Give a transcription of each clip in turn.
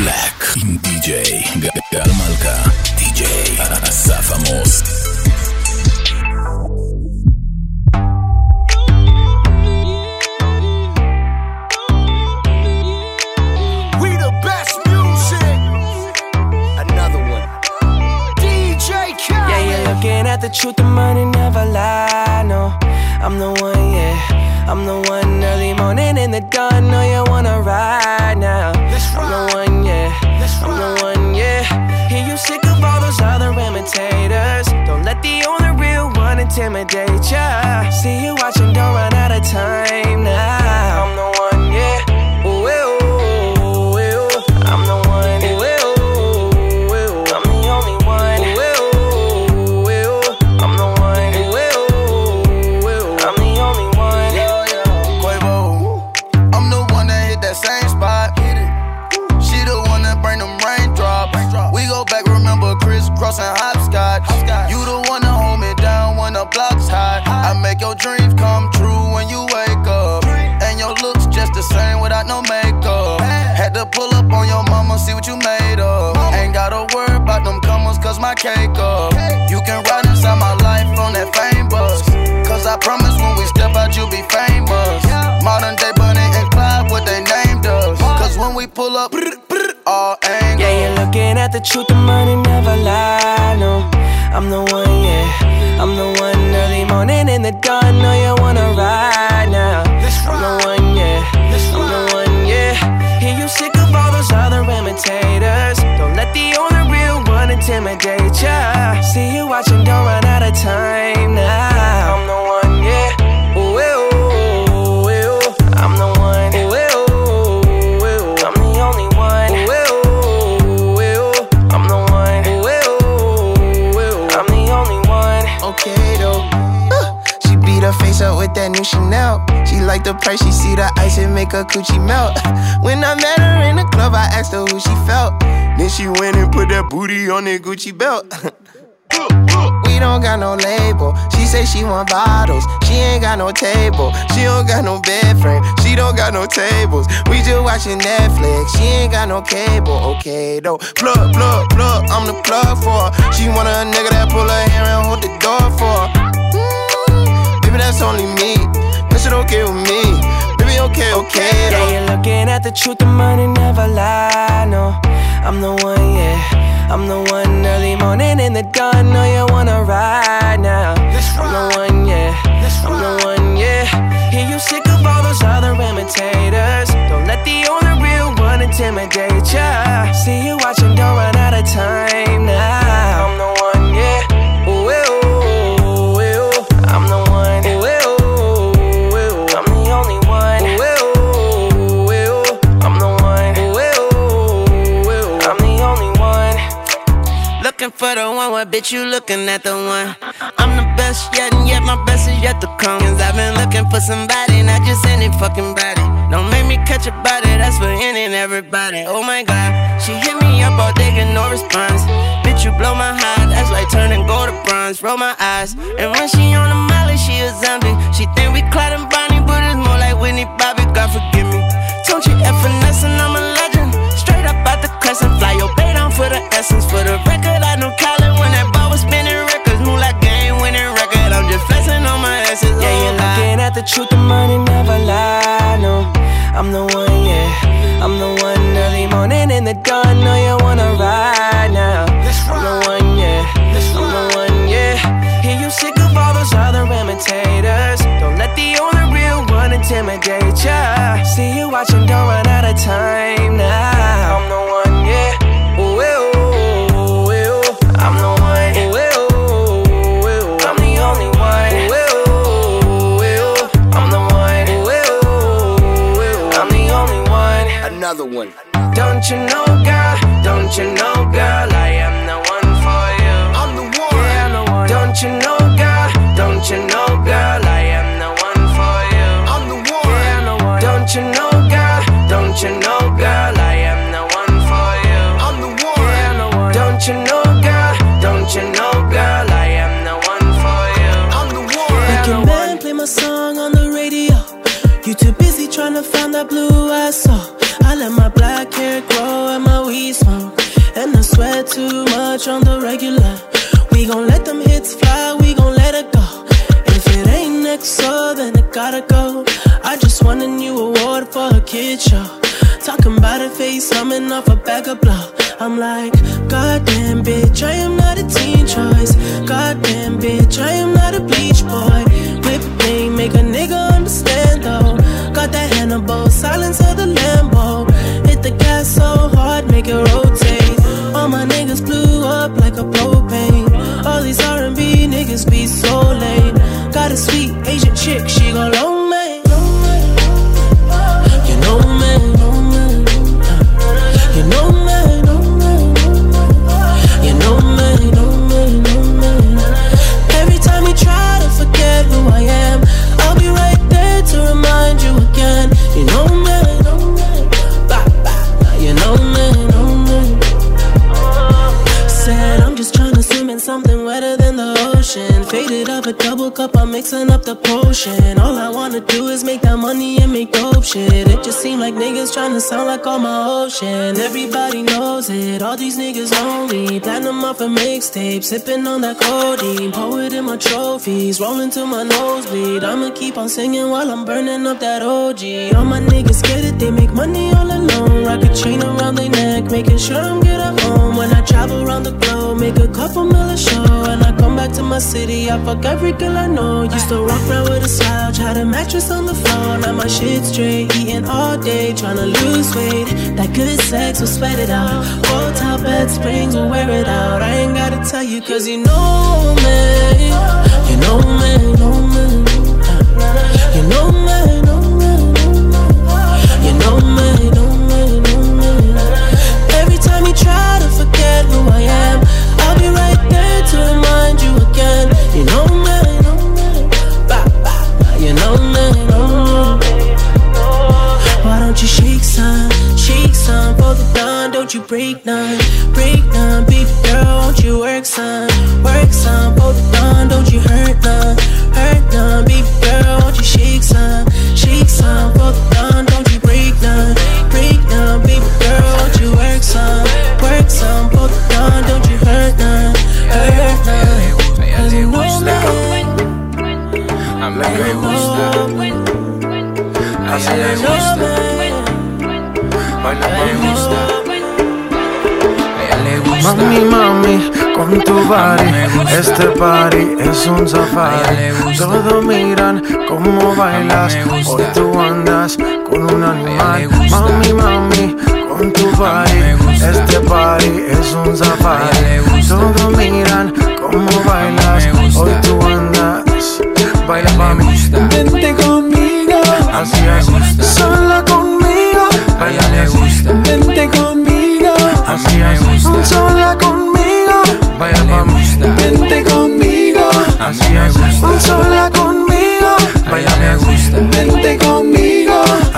Black עם די.ג'יי גל מלכה, די.ג'יי אסף עמוס. Looking at the truth, the money never lie. No, I'm the one, yeah. I'm the one early morning in the dawn. Know you wanna ride now. I'm the one, yeah. I'm the one, yeah. Hear you sick of all those other imitators. Don't let the only real one intimidate ya. See you watching, don't run out of time now. See what you made of. Ain't gotta worry about them comers, cause my cake up. You can ride inside my life on that fame bus. Cause I promise when we step out, you'll be famous. Modern day Bonnie and Clyde, what they named us. Cause when we pull up, all angles. Yeah, you're looking at the truth, the money never lie. No, I'm the one, yeah. I'm the one early morning in the dawn. Know her coochie melt. when I met her in the club, I asked her who she felt. Then she went and put that booty on that Gucci belt. We don't got no label. She say she want bottles. She ain't got no table. She don't got no bed frame. She don't got no tables. We just watching Netflix. She ain't got no cable. Okay though. Plug, plug, plug. I'm the plug for her. She want a nigga that pull her hair and hold the door for her. Mm, baby, that's only me. That shit okay with me. Okay, okay Yeah, you're looking at the truth, the money never lie. No, I'm the one, yeah. I'm the one early morning in the dawn. Know you wanna ride now. I'm the one, yeah. I'm the one, yeah. Hear you sick of all those other imitators. Don't let the only real one intimidate ya. See you watching, don't run out of time Looking for the one, what bitch you looking at the one? I'm the best yet, and yet my best is yet to come. Cause I've been looking for somebody, not just any fucking body. Don't make me catch a body, that's for any and everybody. Oh my god, she hit me up all day, get no response. Bitch, you blow my heart, that's like turning gold to bronze. Roll my eyes, and when she on the molly, she a zombie. She think we Clyde and Bonnie, but it's more like Whitney Bobby, God forgive me. Don't you F For the record, I know Colin when that ball was spinning records. Move like game winning record. I'm just flexing on my essence. Yeah, oh you're looking at the truth, the money never lie. No, I'm the one, yeah. I'm the one early morning in the dawn. Know you wanna ride now. I'm the one, yeah. I'm the one, yeah. Hear you sick of all those other imitators. Don't let the only real one intimidate ya. See you watching, don't run out of time now. I'm the one, one. Don't you know, girl? Don't you know, girl? I am the one for you. I'm the one. Yeah, I'm the one. Don't you know, girl? Don't you know, girl? I am the one for you. I'm the one. Yeah, I'm the one. Don't you know, girl? Don't you know, trying to find that blue I saw. I let my black carrot grow and my weed smoke. And I sweat too much on the regular. We gon' let them hits fly, we gon' let it go. If it ain't next, so then it gotta go. I just won a new award for a kid show. Talking about a face, coming off a bag of blow. I'm like, goddamn bitch, I am not a teen choice. Goddamn bitch, I am not a bleach boy. Whip thing, make a nigga understand though. Got that Hannibal, silence of the Lambo. Hit the gas so hard, make it rotate. All my niggas blew up like a propane. All these R&B niggas be so lame. Got a sweet Asian chick, she gon' loan a double cup, I'm mixing up the potion. All I wanna do is make that money and make dope shit. It just seem like niggas tryna sound like all my ocean. Everybody knows it, all these niggas know me. Platinum off a mixtape, sipping on that codeine. Poet in my trophies, rolling to my nosebleed. I'ma keep on singing while I'm burning up that OG. All my niggas get it, they make money all alone. Rock a chain around their neck, making sure I'm good at home. When I travel around the globe, make a couple mil a show. And I come back to my city, I fuck every girl I know. Used to walk around with a slouch, had a mattress on the floor. Now my shit straight, eating all day, tryna lose weight. That good sex will sweat it out. Hotel bed springs will wear it out. I ain't gotta tell you, cause you know me. You know me, know me. You know me, know me. You know me, know me, know me. Every time you try to forget who I am, I'll be right there to some, work some the dawn? Don't you hurt none, hurt none, baby girl? Won't you shake some, shake some the dawn? Don't you break none, break none, baby girl? Won't you work some, work some the dawn? Don't you hurt none, hurt none? Me. A mí me gusta, a ella le gusta, baila me gusta. Mami, mami, con tu body, este party es un safari. Todos miran cómo bailas, hoy tú andas con un animal. Mami, mami, con tu body, este party es un safari. Todos miran cómo bailas, hoy tú andas. Baila gusta. vente conmigo, así es, sola conmigo, A ella le gusta. vente conmigo,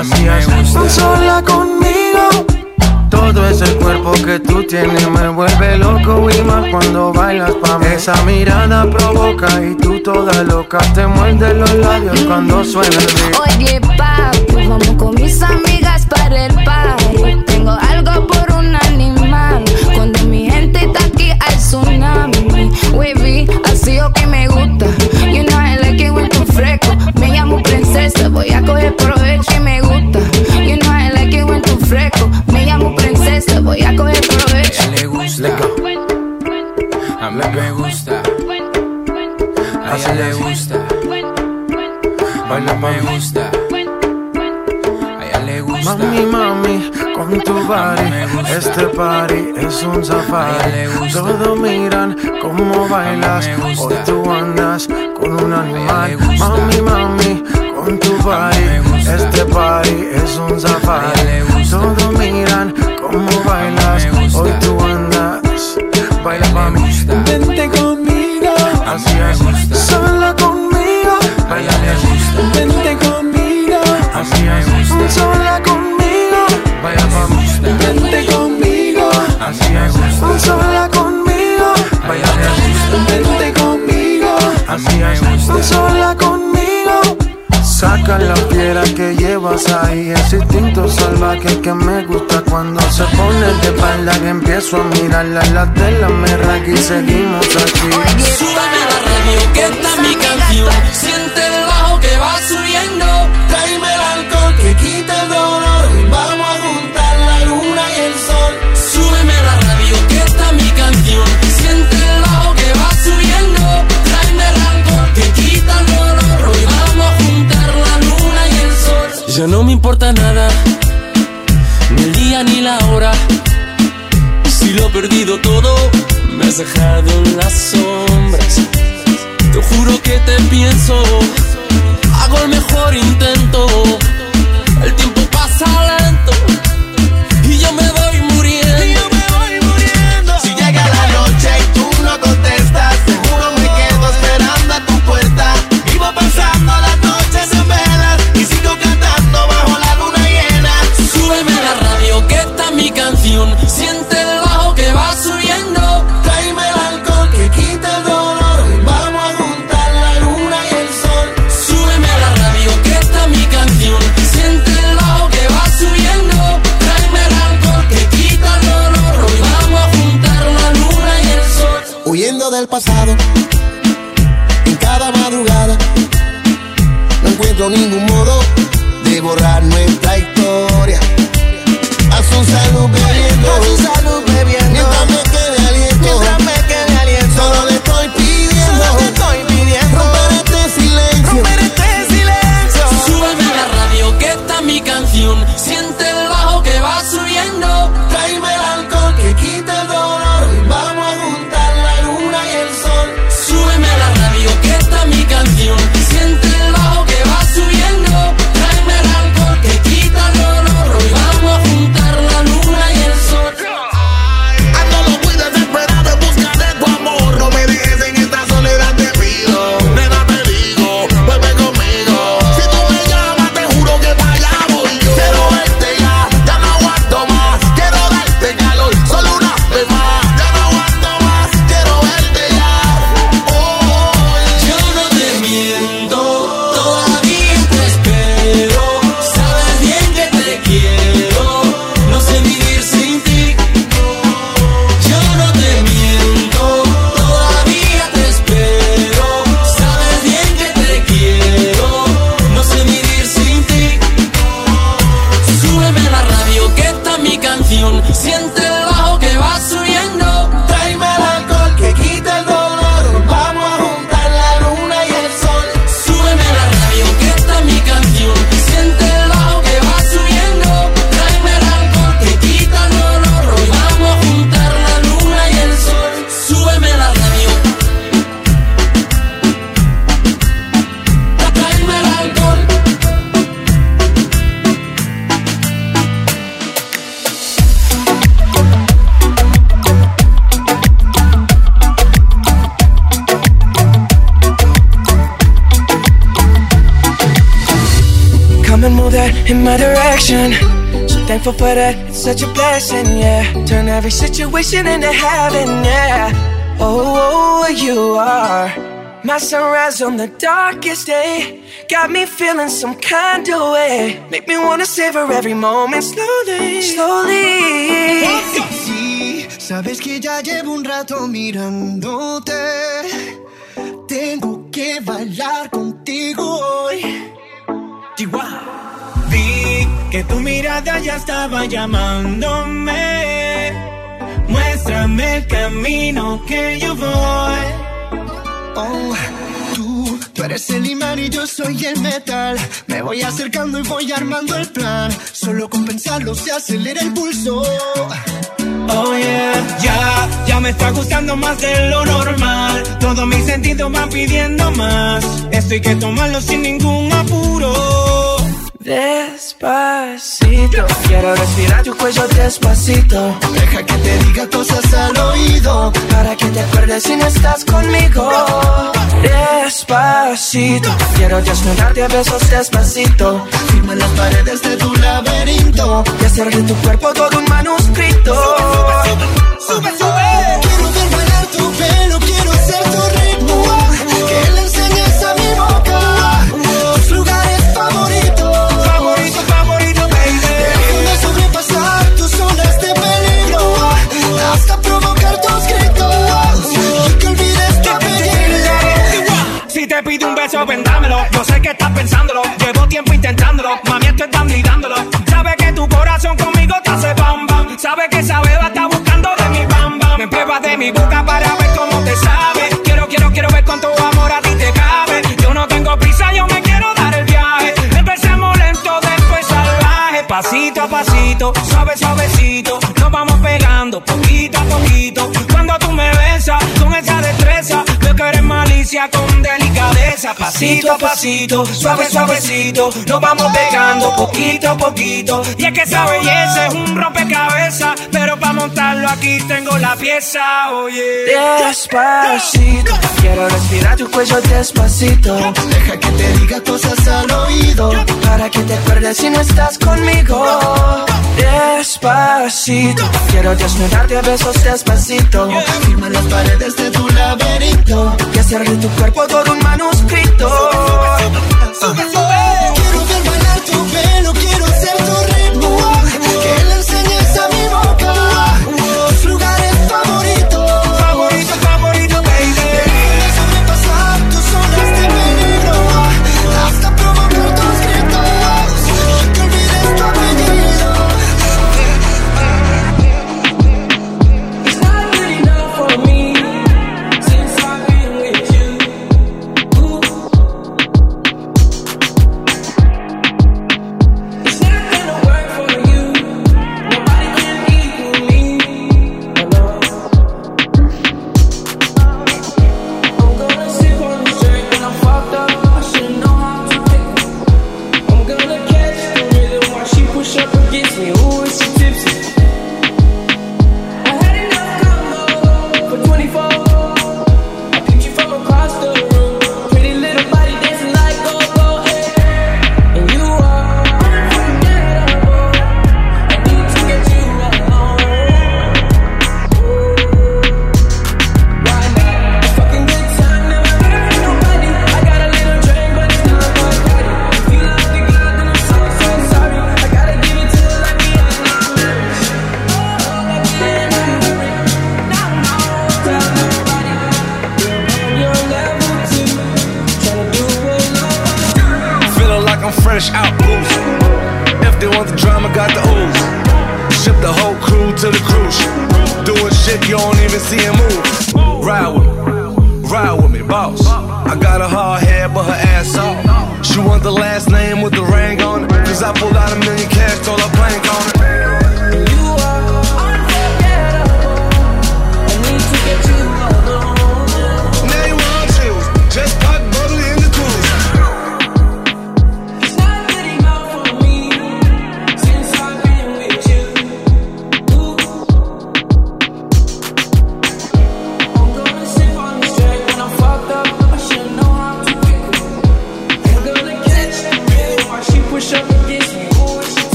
así me es, gusta. sola conmigo. Todo ese cuerpo que tú tienes me vuelve loco y más cuando bailas pa' mí. Esa mirada provoca y tú toda loca te muerde los labios cuando suena el beat. Oye, papi, vamos con mis amigas para el party. Tengo algo por un animal. Cuando mi gente está aquí hay tsunami. Wavy, así o que me gusta. You know I like it when tú fresco. Me llamo princesa, voy a coger provecho mí me gusta, a ella le gusta, me gusta, a ella le gusta. Mami, mami, con tu gusta. este party es un safari. Todos miran cómo bailas, hoy tú andas con un animal. Mami, mami, con tu gusta. este party es un safari. Todos miran cómo bailas, hoy tú andas. Baila pa' mí, gusta. vente conmigo, así me gusta. sola conmigo, A ella le gusta. vente conmigo, así me gusta. sola conmigo, baila pa' mí, vente conmigo, así es, sola conmigo, baila pa' mí, vente conmigo, así es, sola conmigo, saca la piedra que llevas ahí. Ese instinto salvaje que me gusta cuando se pone de espalda. Que empiezo a mirarla, la tela me raga y seguimos aquí. Súbame a la radio, que está mi canción. Ya no me importa nada, ni el día ni la hora. Si lo he perdido todo, me has dejado en las sombras. Te juro que te pienso, hago el mejor intento. El tiempo pasa lento y yo me voy pasado, en cada madrugada, no encuentro ningún in my direction. So thankful for that, it's such a blessing, yeah. Turn every situation into heaven, yeah. Oh, oh, oh, you are my sunrise on the darkest day. Got me feeling some kind of way. Make me wanna savor every moment slowly, slowly. Sí, sabes que ya llevo un rato mirándote. Tengo que bailar contigo hoy. Chihuahua. Vi que tu mirada ya estaba llamándome. Muéstrame el camino que yo voy. Oh, tú, tú eres el imán y yo soy el metal. Me voy acercando y voy armando el plan. Solo con pensarlo se acelera el pulso. Oh yeah, ya, ya me está gustando más de lo normal. Todos mis sentidos van pidiendo más. Esto hay que tomarlo sin ningún apuro. Despacito, quiero respirar tu cuello despacito. Deja que te diga cosas al oído. Para que te acuerdes si no estás conmigo. Despacito, quiero desnudarte a besos despacito. Firma las paredes de tu laberinto. Y hacer de tu cuerpo todo un manuscrito. Sube, sube. Quiero pasito a pasito, suave suavecito, nos vamos pegando poquito a poquito. Y es que esa belleza es un rompecabezas, pero para montarlo aquí tengo la pieza, oye. Despacito, quiero respirar tu cuello despacito. Deja que te diga cosas al oído, para que te acuerdes si no estás conmigo. Despacito Quiero desnudarte a besos despacito Firma las paredes de tu laberinto Y hacer de tu cuerpo todo un manuscrito sube, sube, sube,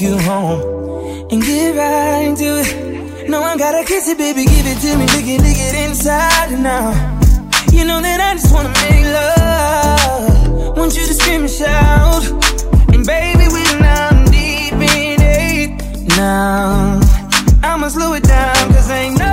take you home and get right into it. No I gotta kiss it, baby, give it to me, lick it, lick it inside out. You know that I just wanna make love. Want you to scream and shout. And baby, we're now deep in it. Now, I'ma slow it down, cause ain't no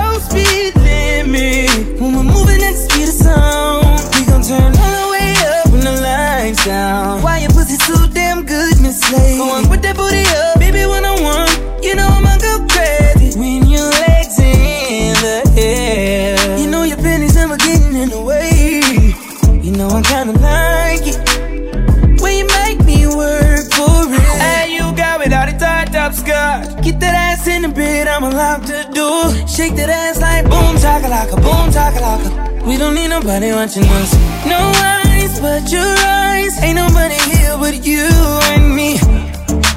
We don't need nobody watching us. No eyes but your eyes. Ain't nobody here but you and me.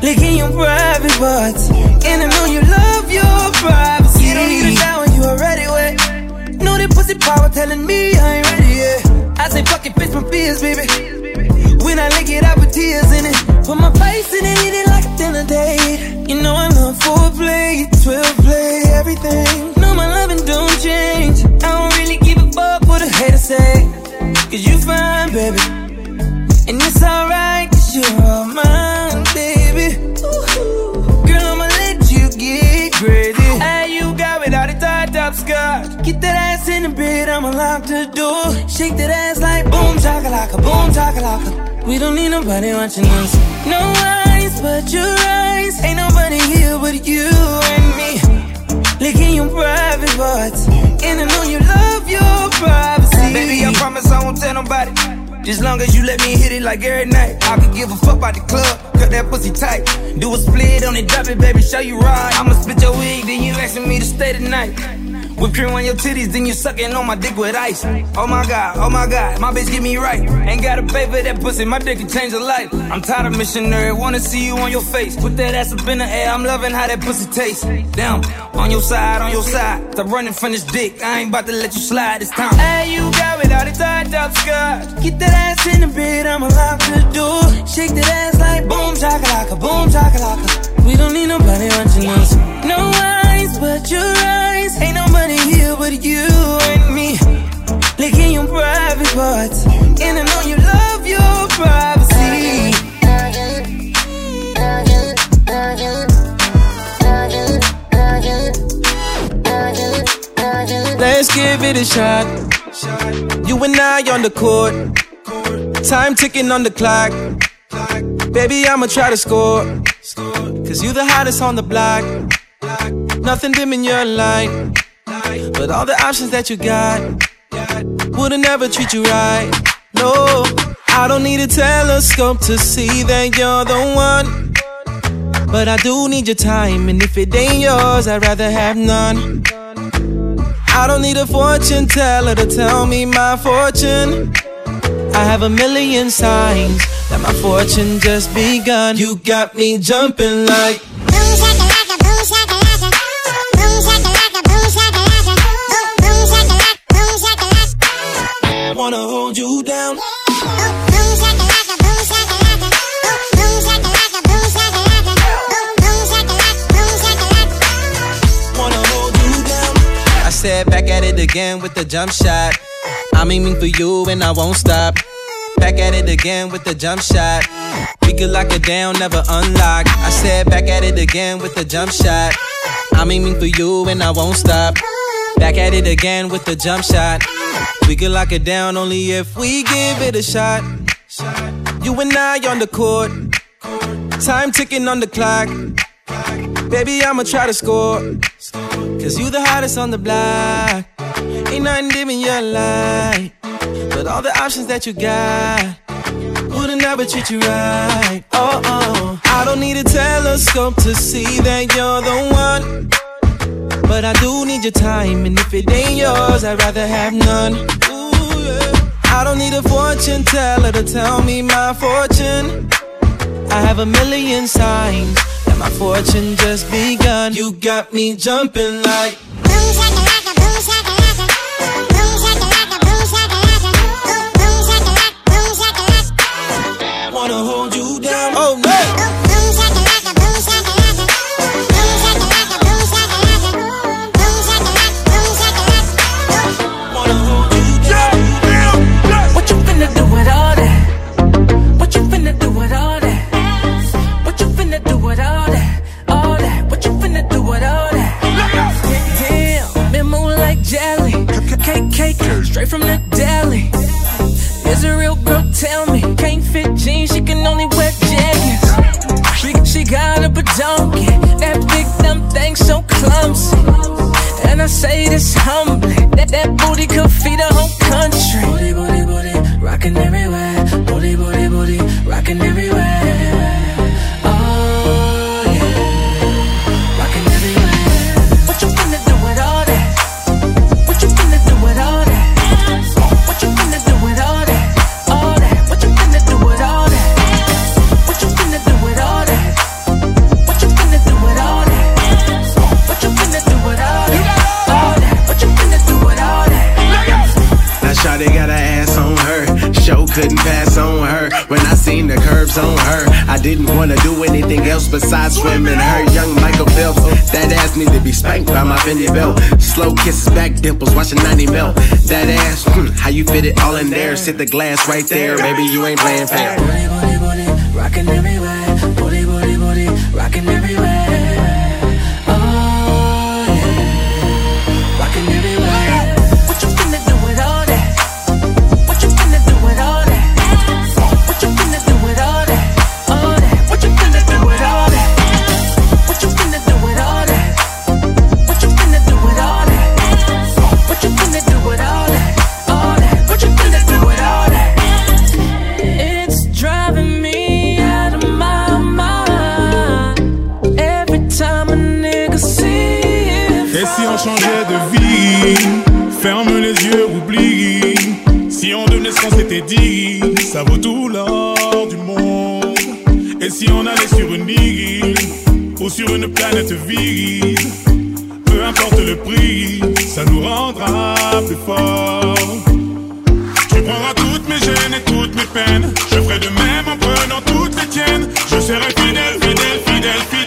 Licking your private parts. And I know you love your privacy. You don't need a shower, you already wet. Know that pussy power telling me I ain't ready yet. I say fuck it, face my fears, baby. When I lick it, I put tears in it. Put my face in it, eat it like a dinner date. You know I love foreplay, 12 play, everything. Baby. And it's alright, cause you're all mine, baby. Girl, I'ma let you get crazy. Hey, you got without a tied up skirt. Get that ass in the bed, I'ma lock the door. Shake that ass like boom, chakalaka, boom, chakalaka. We don't need nobody watching us. No eyes but your eyes. Ain't nobody here but you and me. Licking your private parts. And I know you love your privacy. Baby, I promise I won't tell nobody. Just long as you let me hit it like every night. I could give a fuck about the club, cut that pussy tight. Do a split on it, drop it, baby, show you right. I'ma split your wig, then you asking me to stay tonight. Whip cream on your titties, then you sucking on my dick with ice. Oh my god, oh my god, my bitch get me right. Ain't gotta for that pussy, my dick can change a life. I'm tired of missionary, wanna see you on your face. Put that ass up in the air, I'm loving how that pussy tastes. Down, on your side, on your side. Stop running from this dick, I ain't about to let you slide this time. Hey, you got without a tied up skirt. Get that ass in the bed, I'ma lock the door. Shake that ass like boom, chakalaka, boom, chakalaka. We don't need nobody watching us. No eyes but your eyes. Ain't nobody here but you and me. Licking your private parts. And I know you love your privacy. Let's give it a shot. You and I on the court. Time ticking on the clock. Baby, I'ma try to score. Cause you the hottest on the block. Nothing dim in your light. But all the options that you got wouldn't ever treat you right. No, I don't need a telescope to see that you're the one. But I do need your time, and if it ain't yours, I'd rather have none. I don't need a fortune teller to tell me my fortune. I have a million signs that my fortune just begun. You got me jumping like. Back at it again with the jump shot. I'm aiming for you and I won't stop. Back at it again with the jump shot. We could lock it down, never unlock. I said back at it again with the jump shot. I'm aiming for you and I won't stop. Back at it again with the jump shot. We could lock it down only if we give it a shot. You and I on the court. Time ticking on the clock. Baby, I'ma try to score. Cause you the hottest on the block. Ain't nothing in your light. But all the options that you got wouldn't ever treat you right. Oh, oh. I don't need a telescope to see that you're the one. But I do need your time, and if it ain't yours, I'd rather have none. Ooh, yeah. I don't need a fortune teller to tell me my fortune. I have a million signs my fortune just begun. You got me jumping like. say this how couldn't pass on her. When I seen the curves on her, I didn't wanna do anything else besides swimming her. Young Michael Phelps, that ass need to be spanked by my Fendi belt. Slow kisses, back dimples, watching 90 melt. That ass, hmm, how you fit it all in there? Sit the glass right there, baby, you ain't playing fair. Booty, booty, booty, rockin' everywhere. Booty, booty, booty, rockin' everywhere. planète virile. Peu importe le prix, ça nous rendra plus forts. Tu prendras toutes mes gênes et toutes mes peines. Je ferai de même en prenant toutes les tiennes. Je serai fidèle, fidèle, fidèle, fidèle.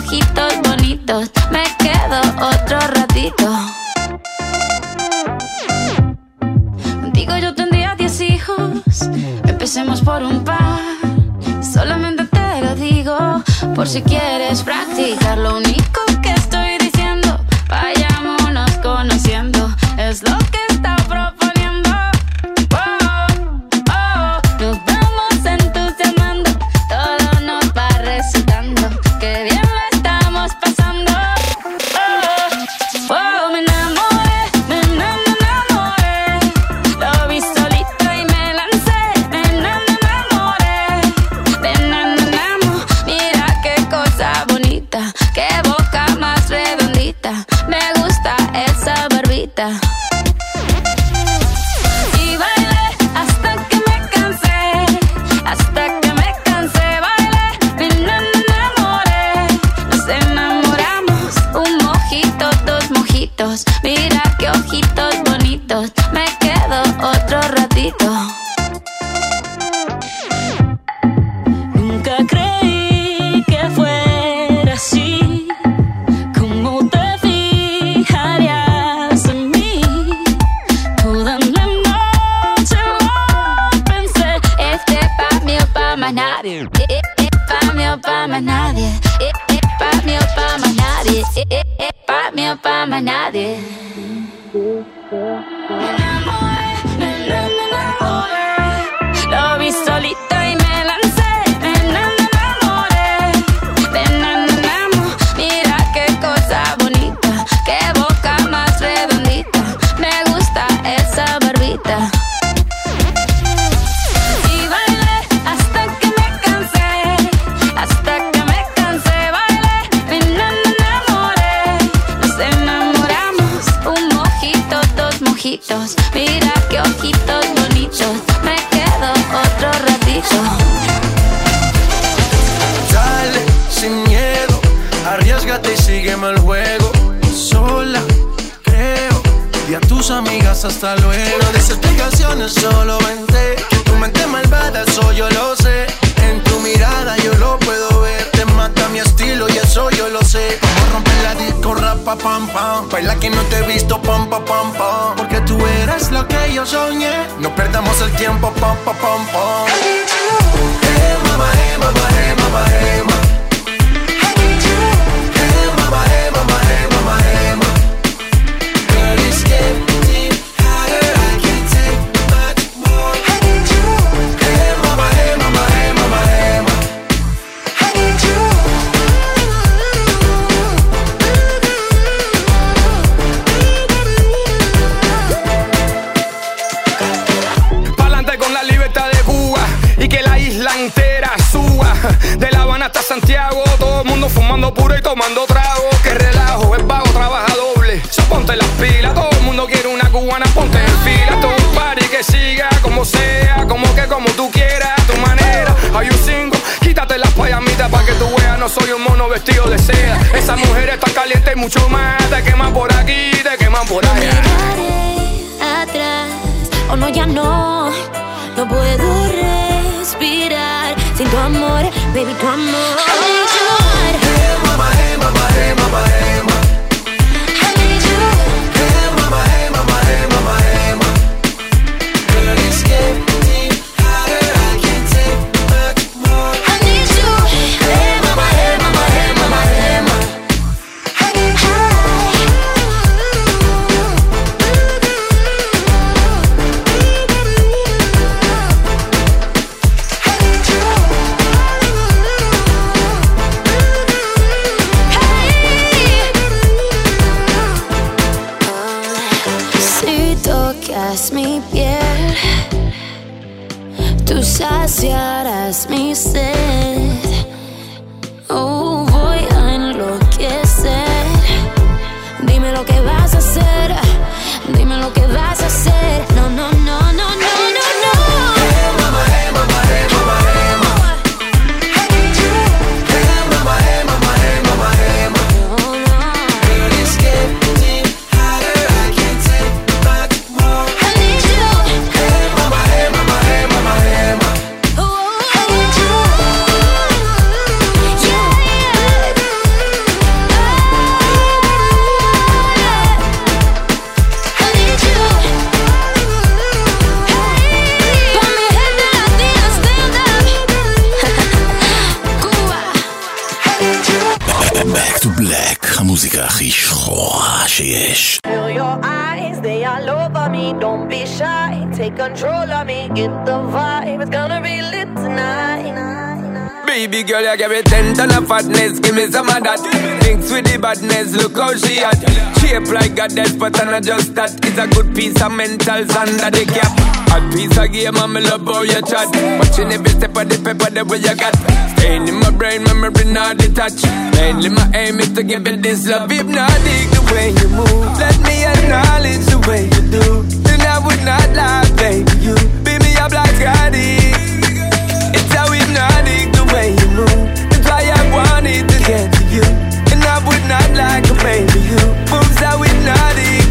ojitos bonitos. Me quedo otro ratito. digo yo tendría 10 hijos. Empecemos por un par. Solamente te lo digo. Por si quieres practicar lo único Todo el mundo quiere una cubana, ponte en fila. Todo un party que siga como sea, como que como tú quieras, a tu manera. Hay un single, quítate las payamitas para que tú veas. No soy un mono vestido de seda. Esa mujer está caliente y mucho más. Te queman por aquí, te queman por allá. No atrás, o oh no, ya no. No puedo respirar sin tu amor, baby, tu amor. Hey, mama, hey, mama, hey, mama. Take control of me. Get the vibe, it's gonna be lit tonight. Baby girl, you give me ten ton of fatness, give me some of that. Thinks with the badness, look how she at. Shape like a death, but not just that. It's a good piece of mentals under the cap. A piece of game, I'm love how you chat. Watching every step of the paper, the way you got. Staying in my brain, memory not detached. Mainly my aim is to give it this love. If not, dig the way you move. Let me acknowledge the way you do. Then I would not lie, baby. You beat me up like Scotty. It's how hypnotic the way you move. That's why I wanted to get to you. And I would not like a baby you. Moves how hypnotic.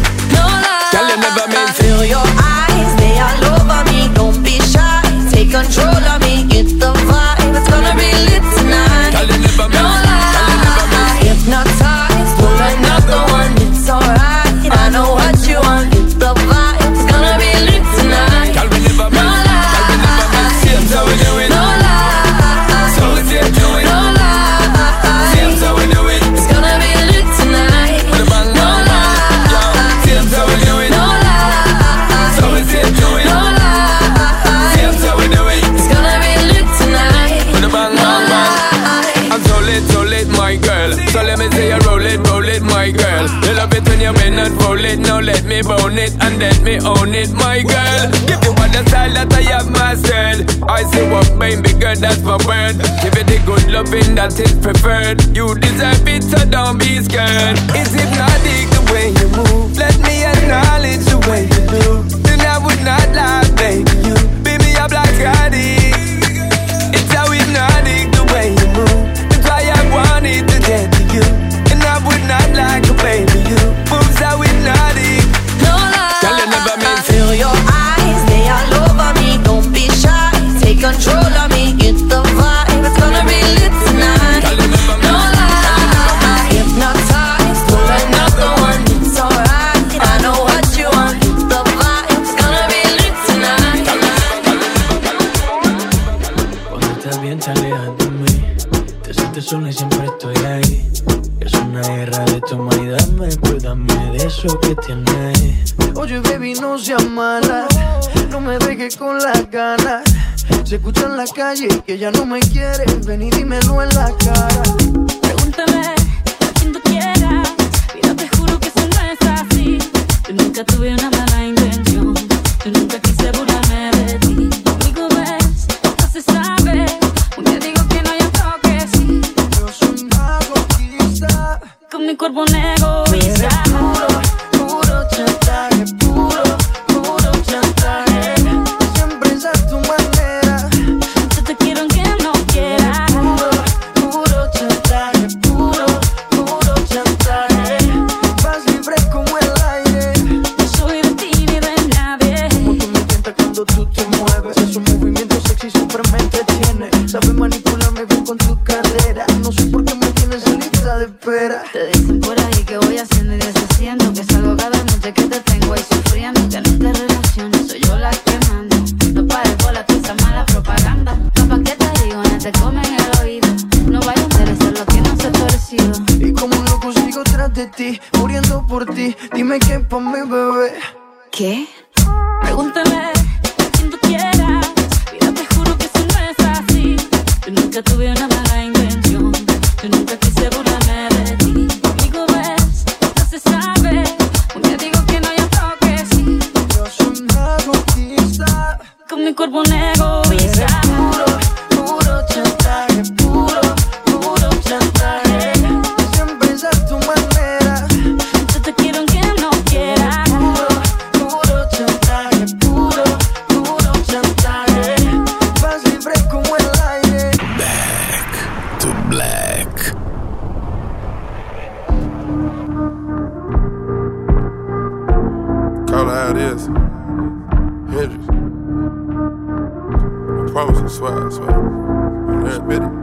Me bone it and let me own it, my girl. Give you all the style that I have mastered. I say what baby girl, that's my word. Give it the good loving that is preferred. You deserve it, so don't be scared. It's hypnotic the way you move. Let me acknowledge the way you do. Then I would not lie, eso que tienes. Oye, baby, no seas mala. No me dejes con las ganas. Se escucha en la calle que ya no me quieres. Ven y dímelo en la cara. Pregúntame a quien tú quieras. Mira, te juro que eso no es así. Yo nunca tuve una mala intención. Yo nunca quise burlarme de ti. Conmigo ves, no se sabe. Un día digo que no, y otro que sí. Yo soy masoquista. Con mi cuerpo un egoísta. On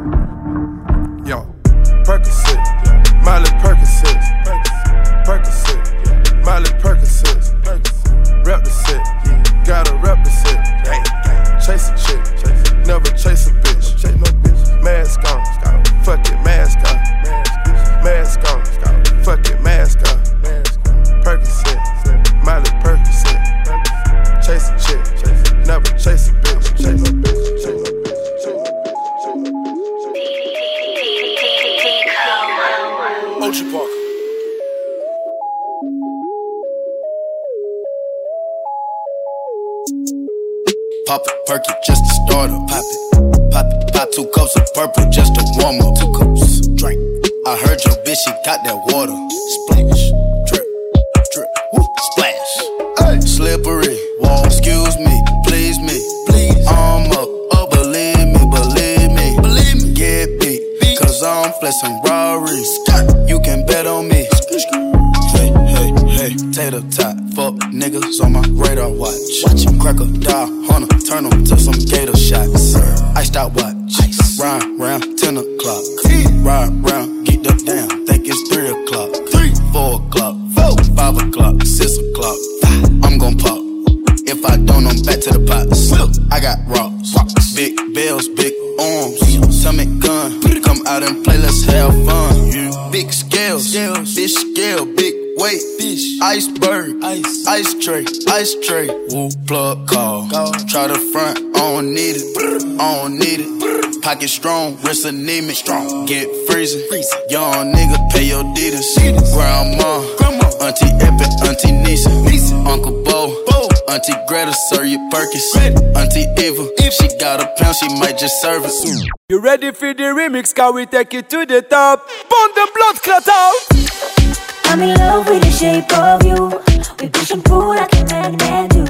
straight, woo, plug, call. call. Try the front, I don't need it, I don't need it. Pocket strong, wrist anemic, strong. Get freezing, freezing. young nigga, pay your deeders. Grandma, Grandma, Auntie Epic, Auntie Nisa, Nisa. Uncle Bo, Bo, Auntie Greta, Sir, you Perkins, Greta. Auntie Eva, if she got a pound, she might just serve us. Soon. You ready for the remix? Can we take it to the top? Bond the blood clot out. I'm in love with the shape of you. We push and pull like a magnet do.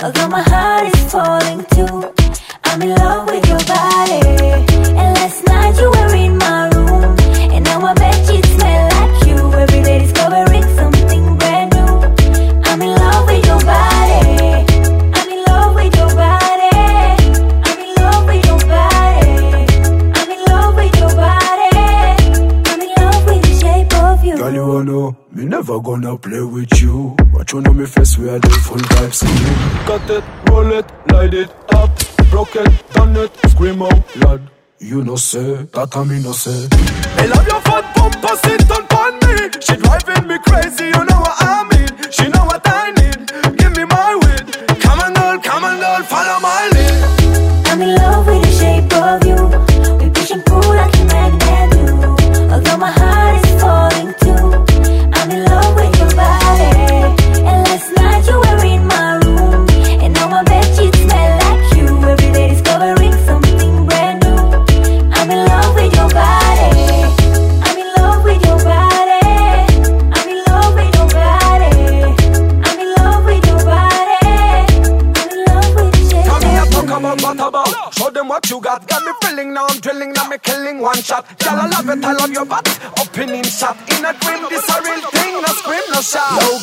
Although my heart is falling too. I'm in love with your body. And last night you know Me never gonna play with you. But you know me face are the full vibes scene. Cut it, roll it, light it up. Broke it, done it, scream out loud. You know say, that I mean no say. I love your fat bumper, sit on me. She driving me crazy, you know what I mean. She know what I need got me feeling. Now I'm drilling, now me killing one shot. Girl, I love it, I love your body. Opening in shot, in a dream, this a real thing. No scream, no shot. No,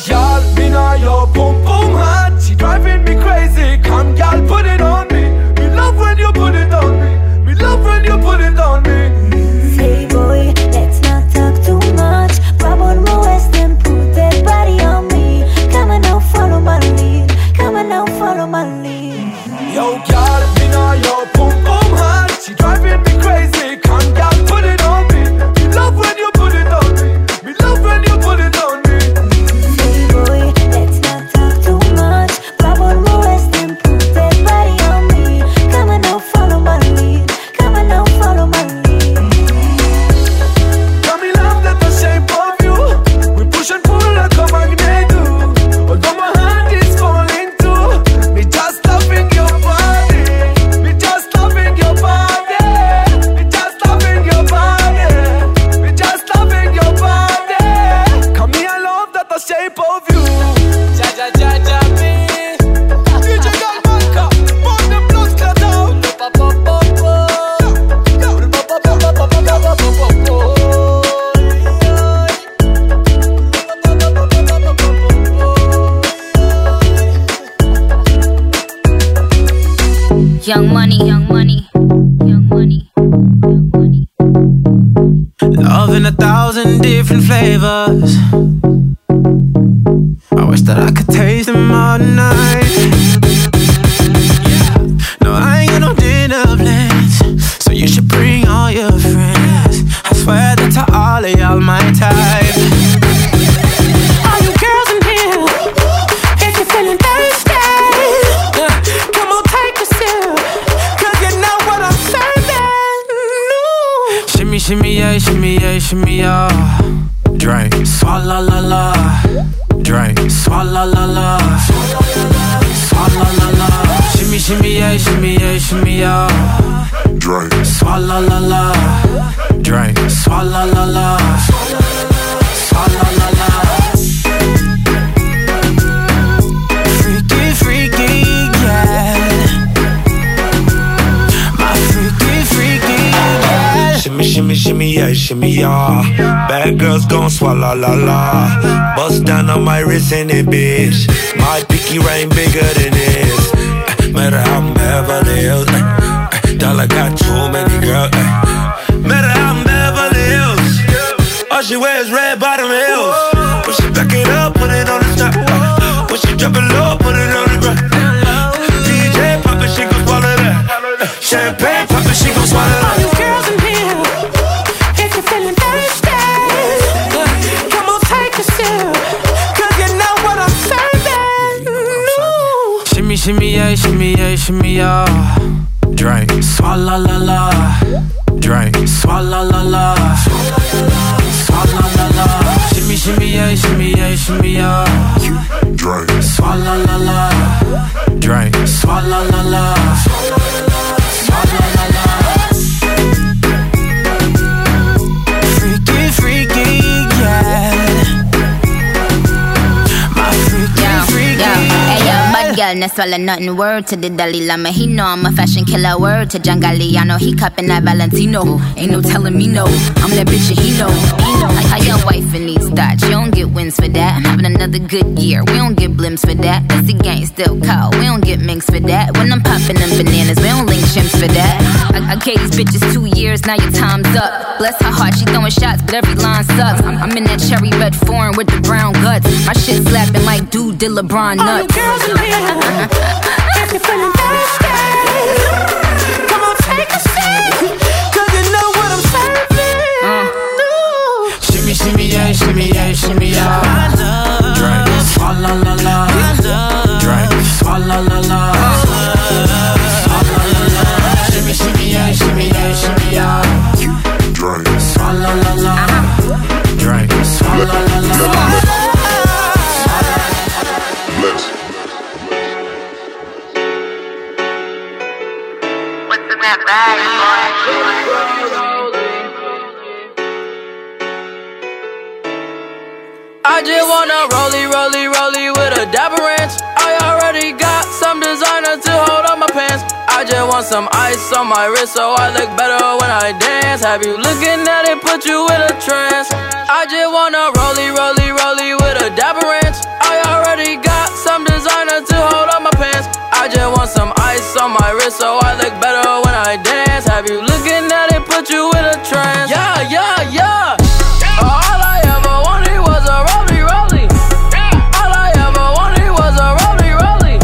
young money, young money, young money, young money. Love in a thousand different flavors. I wish that I could taste them all night. Bad girls gon' swallow la la. Bust down on my wrist in it, bitch. My pinky ring bigger than this. Uh, Matter how I'm Beverly Hills. Uh, Dollar got too many girls. Matter how I'm Beverly Hills. All she wears red bottom heels. When she back it up, put it on the top. Uh, When she drop it low, put it on the ground. DJ pop it, she gon' swallow that. Champagne pop it, she gon' swallow that. Shimmy, yeah, shimmy, yeah, shimmy, yeah. Drink. Swalla la la. Drink. Swalla la la. Swalla la la. Shimmy, shimmy, yeah, shimmy, yeah, shimmy, yeah. Drink. Swalla la la. Drink. Swalla la la. Girl, no swallow nothing. Word to the Dalai Lama, he know I'm a fashion killer. Word to John Galliano, he cupping that Valentino. Ain't no telling me no, I'm that bitch and he know. He know. Like how your wife needs that, you don't get wins for that. I'm having another good year, we don't get blimps for that. That's the gang still call, we don't get minks for that. When I'm popping them bananas, we don't link chimps for that. I, I gave these bitches two years, now your time's up. Bless her heart, she throwing shots, but every line sucks. I'm, I'm in that cherry red foreign with the brown guts. My shit slapping like dude did LeBron nuts. All you girls in here, if you're feeling thirsty, come on, take a I just wanna rollie, rollie, rollie with a dapper ranch. I already got some designer to hold on my pants. I just want some ice on my wrist so I look better when I dance. Have you looking at it, put you in a trance? I just wanna rollie, rollie, rollie with a dapper ranch. I already got some designer to hold on my pants. I just want some ice on my wrist so I look better when I dance. Have you looking at it, put you in a trance? Yeah, yeah, yeah. All I ever wanted was a rollie, rollie. All I ever wanted was a rollie, rollie.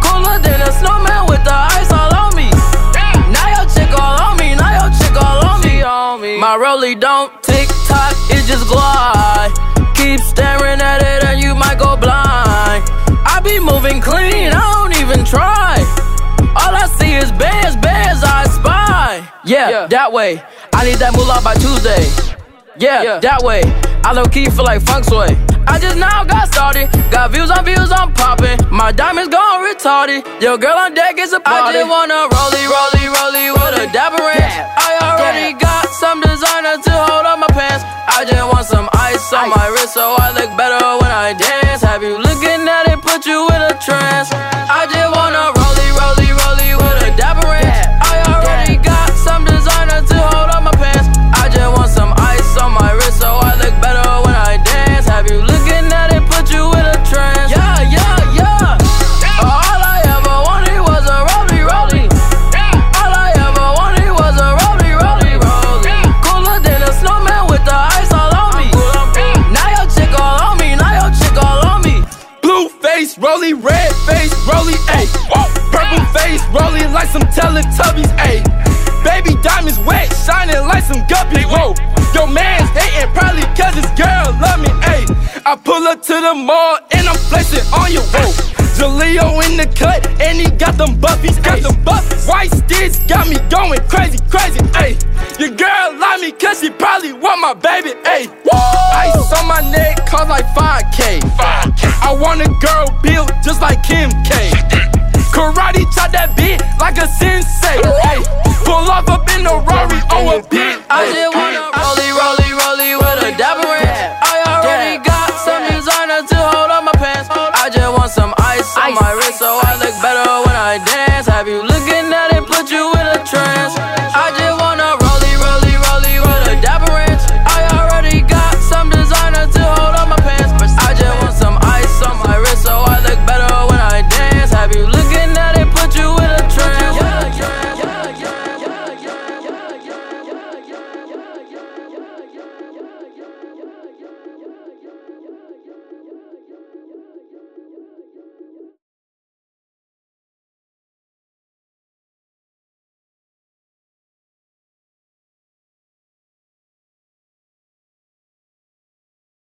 Cooler than a snowman with the ice all on me. Now your chick all on me, now your chick all on me. My rollie don't tick tock, it just glide. Keep staring at it and you might go blind. I be moving clean, I don't even try. All I see is bears, bears I spy. Yeah, that way. I need that moolah by Tuesday. Yeah, that way. I low key feel like funk sway. I just now got started. Got views on views, I'm popping. My diamonds gone retarded. Your girl on deck is a party. I just wanna rollie, rollie, rollie with a dapper ranch. I already got some designer to hold on my pants. I just want some ice on my wrist so I look better when I dance. Have you looking at it, put you in a trance? I just wanna and I'm on your whoa. Jaleo in the cut and he got them buffies, got them buffies. White sticks got me going crazy, crazy, ayy. Your girl love me cause she probably want my baby, ayy. Ice on my neck cost like 5K. I want a girl built just like Kim